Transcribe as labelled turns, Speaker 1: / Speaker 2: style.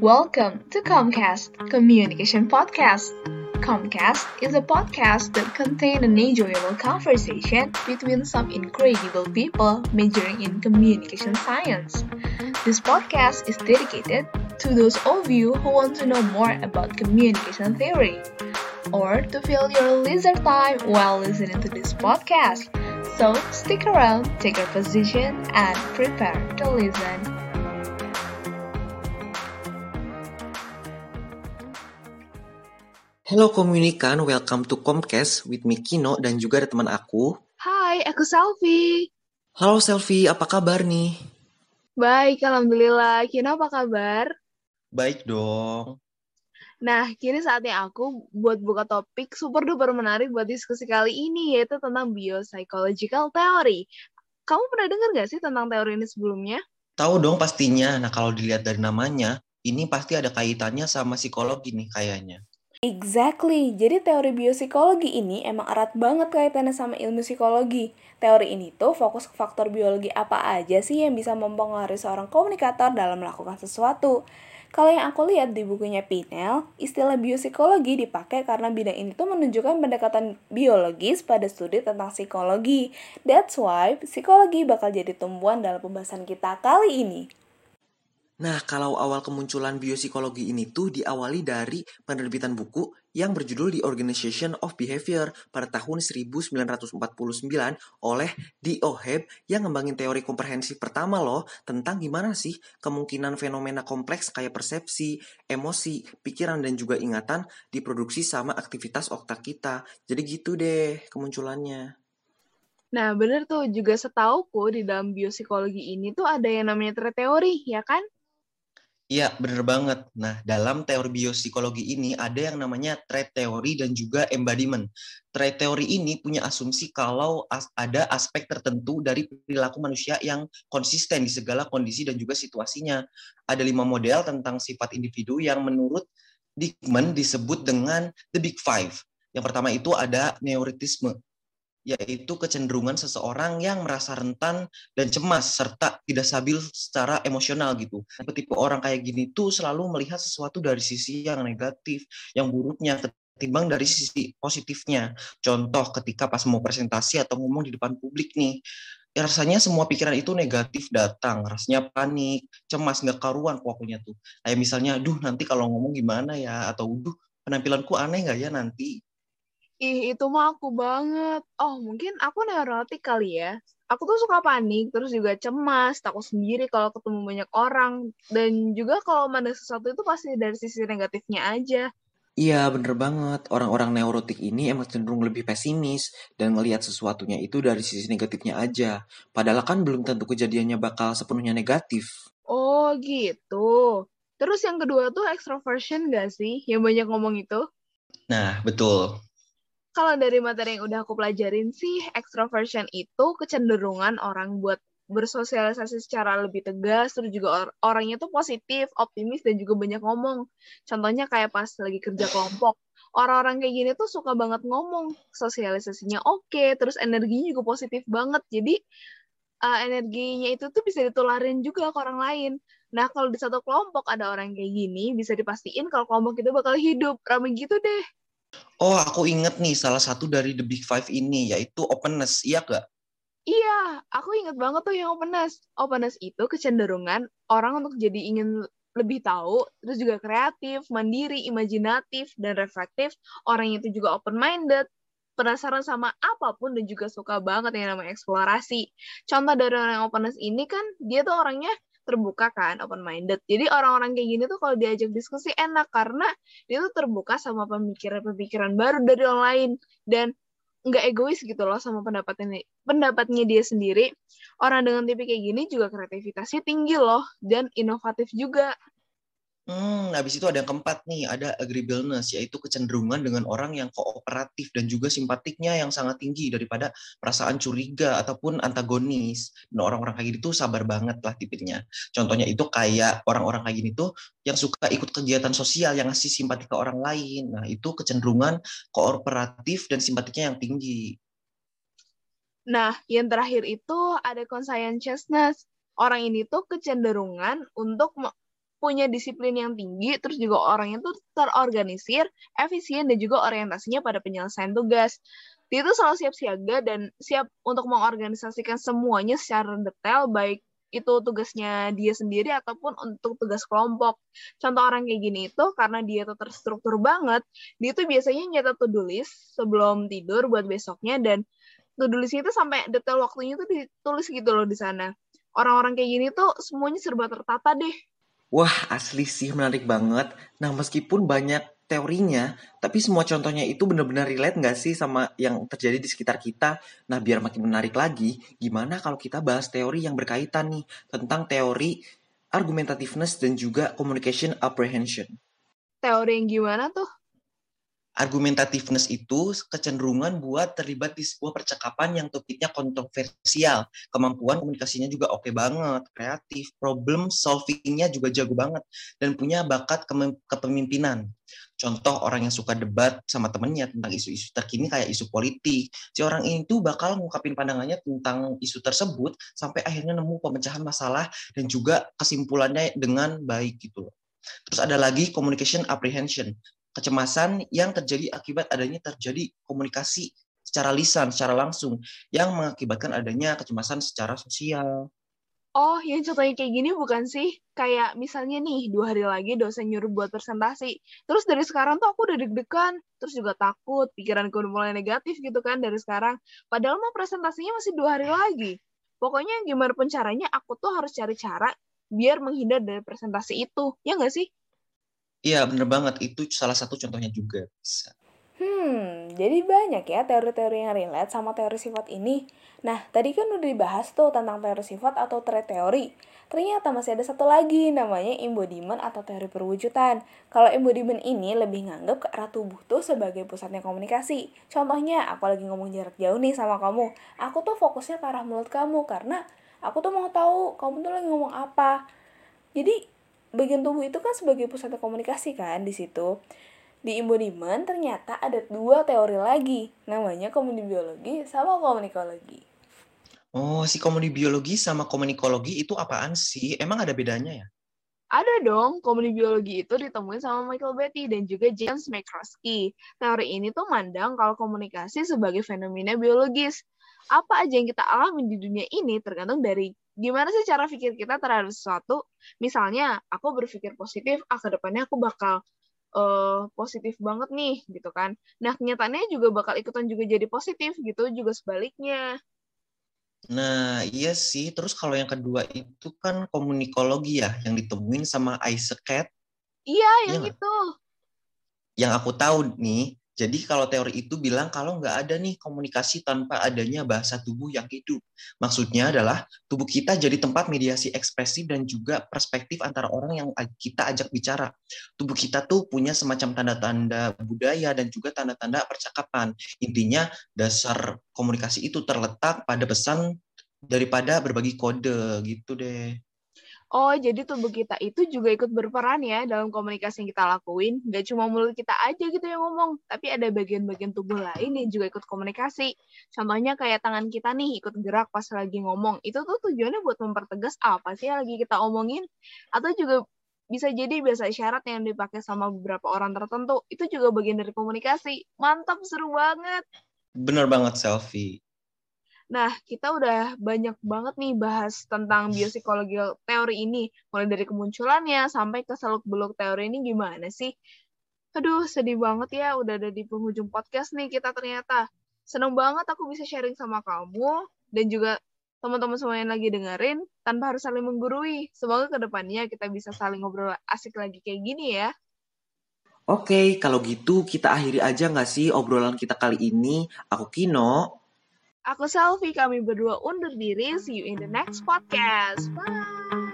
Speaker 1: Welcome to Comcast Communication Podcast. Comcast is a podcast that contains an enjoyable conversation between some incredible people majoring in communication science. This podcast is dedicated to those of you who want to know more about communication theory or to fill your leisure time while listening to this podcast. So stick around, take a position, and prepare to listen.
Speaker 2: Hello Komunikan, welcome to Comcast with me Kino dan juga ada teman aku.
Speaker 3: Hai, aku Selfie.
Speaker 2: Halo Selfie, apa kabar nih?
Speaker 3: Baik, Alhamdulillah. Kino apa kabar?
Speaker 2: Baik dong.
Speaker 3: Nah, kini saatnya aku buat buka topik super duper menarik buat diskusi kali ini, yaitu tentang biopsychological theory. Kamu pernah dengar gak sih tentang teori ini sebelumnya?
Speaker 2: Tahu dong pastinya. Nah kalau dilihat dari namanya, ini pasti ada kaitannya sama psikologi nih kayaknya.
Speaker 4: Exactly. Jadi teori biopsikologi ini emang erat banget kaitannya sama ilmu psikologi. Teori ini tuh fokus ke faktor biologi apa aja sih yang bisa mempengaruhi seorang komunikator dalam melakukan sesuatu. Kalau yang aku lihat di bukunya Pinel, istilah biopsikologi dipakai karena bidang ini tuh menunjukkan pendekatan biologis pada studi tentang psikologi. That's why psikologi bakal jadi tumbuhan dalam pembahasan kita kali ini.
Speaker 2: Nah, kalau awal kemunculan biopsikologi ini tuh diawali dari penerbitan buku yang berjudul The Organization of Behavior pada tahun 1949 oleh D. O'Heb yang ngembangin teori komprehensif pertama loh tentang gimana sih kemungkinan fenomena kompleks kayak persepsi, emosi, pikiran, dan juga ingatan diproduksi sama aktivitas otak kita. Jadi gitu deh kemunculannya.
Speaker 3: Nah, bener tuh. Juga setauku di dalam biopsikologi ini tuh ada yang namanya teori, ya kan?
Speaker 2: Iya, bener banget. Nah, dalam teori biopsikologi ini ada yang namanya trait teori dan juga embodiment. Trait teori ini punya asumsi kalau as ada aspek tertentu dari perilaku manusia yang konsisten di segala kondisi dan juga situasinya. Ada lima model tentang sifat individu yang menurut Dickman disebut dengan the big five. Yang pertama itu ada neurotisme yaitu kecenderungan seseorang yang merasa rentan dan cemas serta tidak stabil secara emosional gitu. Tipe-tipe orang kayak gini tuh selalu melihat sesuatu dari sisi yang negatif, yang buruknya ketimbang dari sisi positifnya. Contoh ketika pas mau presentasi atau ngomong di depan publik nih, ya rasanya semua pikiran itu negatif datang, rasanya panik, cemas, nggak karuan pokoknya tuh. Kayak misalnya, duh nanti kalau ngomong gimana ya, atau duh penampilanku aneh nggak ya nanti,
Speaker 3: Ih, itu mah aku banget. Oh, mungkin aku neurotik kali ya. Aku tuh suka panik, terus juga cemas, takut sendiri kalau ketemu banyak orang. Dan juga kalau mandang sesuatu itu pasti dari sisi negatifnya aja.
Speaker 2: Iya, bener banget. Orang-orang neurotik ini emang cenderung lebih pesimis dan ngelihat sesuatunya itu dari sisi negatifnya aja. Padahal kan belum tentu kejadiannya bakal sepenuhnya negatif.
Speaker 3: Oh, gitu. Terus yang kedua tuh extroversion gak sih? Yang banyak ngomong itu?
Speaker 2: Nah, betul
Speaker 3: kalau dari materi yang udah aku pelajarin sih, extroversion itu kecenderungan orang buat bersosialisasi secara lebih tegas, terus juga or orangnya tuh positif, optimis, dan juga banyak ngomong. Contohnya kayak pas lagi kerja kelompok. Orang-orang kayak gini tuh suka banget ngomong, sosialisasinya oke, okay, terus energinya juga positif banget. Jadi uh, energinya itu tuh bisa ditularin juga ke orang lain. Nah, kalau di satu kelompok ada orang kayak gini, bisa dipastiin kalau kelompok itu bakal hidup. Ramai gitu deh.
Speaker 2: Oh, aku inget nih salah satu dari The Big Five ini, yaitu openness. Iya gak?
Speaker 3: Iya, aku inget banget tuh yang openness. Openness itu kecenderungan orang untuk jadi ingin lebih tahu, terus juga kreatif, mandiri, imajinatif, dan reflektif. Orang itu juga open-minded, penasaran sama apa pun, dan juga suka banget yang namanya eksplorasi. Contoh dari orang openness ini kan, dia tuh orangnya terbuka kan, open minded. Jadi orang-orang kayak gini tuh kalau diajak diskusi enak karena dia tuh terbuka sama pemikiran-pemikiran baru dari orang lain dan nggak egois gitu loh sama pendapatnya pendapatnya dia sendiri. Orang dengan tipe kayak gini juga kreativitasnya tinggi loh dan inovatif juga.
Speaker 2: Hmm, habis itu ada yang keempat nih, ada agreeableness, yaitu kecenderungan dengan orang yang kooperatif dan juga simpatiknya yang sangat tinggi daripada perasaan curiga ataupun antagonis. Dan orang-orang kayak gitu sabar banget lah tipenya. Contohnya itu kayak orang-orang kayak gini tuh yang suka ikut kegiatan sosial yang ngasih simpati ke orang lain. Nah, itu kecenderungan kooperatif dan simpatiknya yang tinggi.
Speaker 3: Nah, yang terakhir itu ada conscientiousness. Orang ini tuh kecenderungan untuk punya disiplin yang tinggi, terus juga orangnya tuh terorganisir, efisien, dan juga orientasinya pada penyelesaian tugas. Dia tuh selalu siap siaga dan siap untuk mengorganisasikan semuanya secara detail, baik itu tugasnya dia sendiri ataupun untuk tugas kelompok. Contoh orang kayak gini itu karena dia tuh terstruktur banget, dia tuh biasanya nyatet to-do list sebelum tidur buat besoknya dan to-do list itu sampai detail waktunya tuh ditulis gitu loh di sana. Orang-orang kayak gini tuh semuanya serba tertata deh.
Speaker 2: Wah, asli sih menarik banget. Nah, meskipun banyak teorinya, tapi semua contohnya itu benar-benar relate nggak sih sama yang terjadi di sekitar kita? Nah, biar makin menarik lagi, gimana kalau kita bahas teori yang berkaitan nih tentang teori argumentativeness dan juga communication apprehension.
Speaker 3: Teori yang gimana tuh?
Speaker 2: Argumentativeness itu kecenderungan buat terlibat di sebuah percakapan yang topiknya kontroversial. Kemampuan komunikasinya juga oke okay banget, kreatif, problem solvingnya juga jago banget, dan punya bakat kepemimpinan. Contoh orang yang suka debat sama temennya tentang isu-isu terkini kayak isu politik. Si orang ini tuh bakal ngungkapin pandangannya tentang isu tersebut sampai akhirnya nemu pemecahan masalah dan juga kesimpulannya dengan baik gitu. Terus ada lagi communication apprehension kecemasan yang terjadi akibat adanya terjadi komunikasi secara lisan, secara langsung, yang mengakibatkan adanya kecemasan secara sosial.
Speaker 3: Oh, yang contohnya kayak gini bukan sih? Kayak misalnya nih, dua hari lagi dosen nyuruh buat presentasi. Terus dari sekarang tuh aku udah deg-degan, terus juga takut, pikiranku udah mulai negatif gitu kan dari sekarang. Padahal mau presentasinya masih dua hari lagi. Pokoknya gimana pun caranya, aku tuh harus cari cara biar menghindar dari presentasi itu. Ya nggak sih?
Speaker 2: Iya, bener banget. Itu salah satu contohnya juga bisa.
Speaker 4: Hmm, jadi banyak ya teori-teori yang relate sama teori sifat ini. Nah, tadi kan udah dibahas tuh tentang teori sifat atau trait teori. Ternyata masih ada satu lagi, namanya embodiment atau teori perwujudan. Kalau embodiment ini lebih nganggep ke arah tubuh tuh sebagai pusatnya komunikasi. Contohnya, aku lagi ngomong jarak jauh nih sama kamu. Aku tuh fokusnya ke arah mulut kamu, karena aku tuh mau tahu kamu tuh lagi ngomong apa. Jadi, bagian tubuh itu kan sebagai pusat komunikasi kan di situ. Di embodiment ternyata ada dua teori lagi, namanya komunibiologi sama komunikologi.
Speaker 2: Oh, si komunibiologi sama komunikologi itu apaan sih? Emang ada bedanya ya?
Speaker 3: Ada dong, komunibiologi itu ditemuin sama Michael Beatty dan juga James McCloskey. Teori ini tuh mandang kalau komunikasi sebagai fenomena biologis. Apa aja yang kita alami di dunia ini tergantung dari gimana sih cara pikir kita terhadap sesuatu misalnya aku berpikir positif ah ke depannya aku bakal uh, positif banget nih gitu kan nah kenyataannya juga bakal ikutan juga jadi positif gitu juga sebaliknya
Speaker 2: Nah, iya sih. Terus kalau yang kedua itu kan komunikologi ya, yang ditemuin sama Isaac Cat.
Speaker 3: Iya, yang iya itu.
Speaker 2: Yang aku tahu nih, jadi kalau teori itu bilang kalau nggak ada nih komunikasi tanpa adanya bahasa tubuh yang hidup. Maksudnya adalah tubuh kita jadi tempat mediasi ekspresif dan juga perspektif antara orang yang kita ajak bicara. Tubuh kita tuh punya semacam tanda-tanda budaya dan juga tanda-tanda percakapan. Intinya dasar komunikasi itu terletak pada pesan daripada berbagi kode gitu deh.
Speaker 3: Oh, jadi tubuh kita itu juga ikut berperan ya dalam komunikasi yang kita lakuin. Gak cuma mulut kita aja gitu yang ngomong, tapi ada bagian-bagian tubuh lain yang juga ikut komunikasi. Contohnya kayak tangan kita nih ikut gerak pas lagi ngomong. Itu tuh tujuannya buat mempertegas apa sih yang lagi kita omongin. Atau juga bisa jadi bahasa isyarat yang dipakai sama beberapa orang tertentu. Itu juga bagian dari komunikasi. Mantap, seru banget.
Speaker 2: Bener banget, Selfie.
Speaker 3: Nah, kita udah banyak banget nih bahas tentang biopsikologi teori ini. Mulai dari kemunculannya sampai ke seluk-beluk teori ini gimana sih? Aduh, sedih banget ya udah ada di penghujung podcast nih kita ternyata. Seneng banget aku bisa sharing sama kamu dan juga teman-teman semua yang lagi dengerin tanpa harus saling menggurui. Semoga ke depannya kita bisa saling ngobrol asik lagi kayak gini ya.
Speaker 2: Oke, kalau gitu kita akhiri aja nggak sih obrolan kita kali ini? Aku Kino.
Speaker 3: Aku Selfie, kami berdua undur diri. See you in the next podcast. Bye!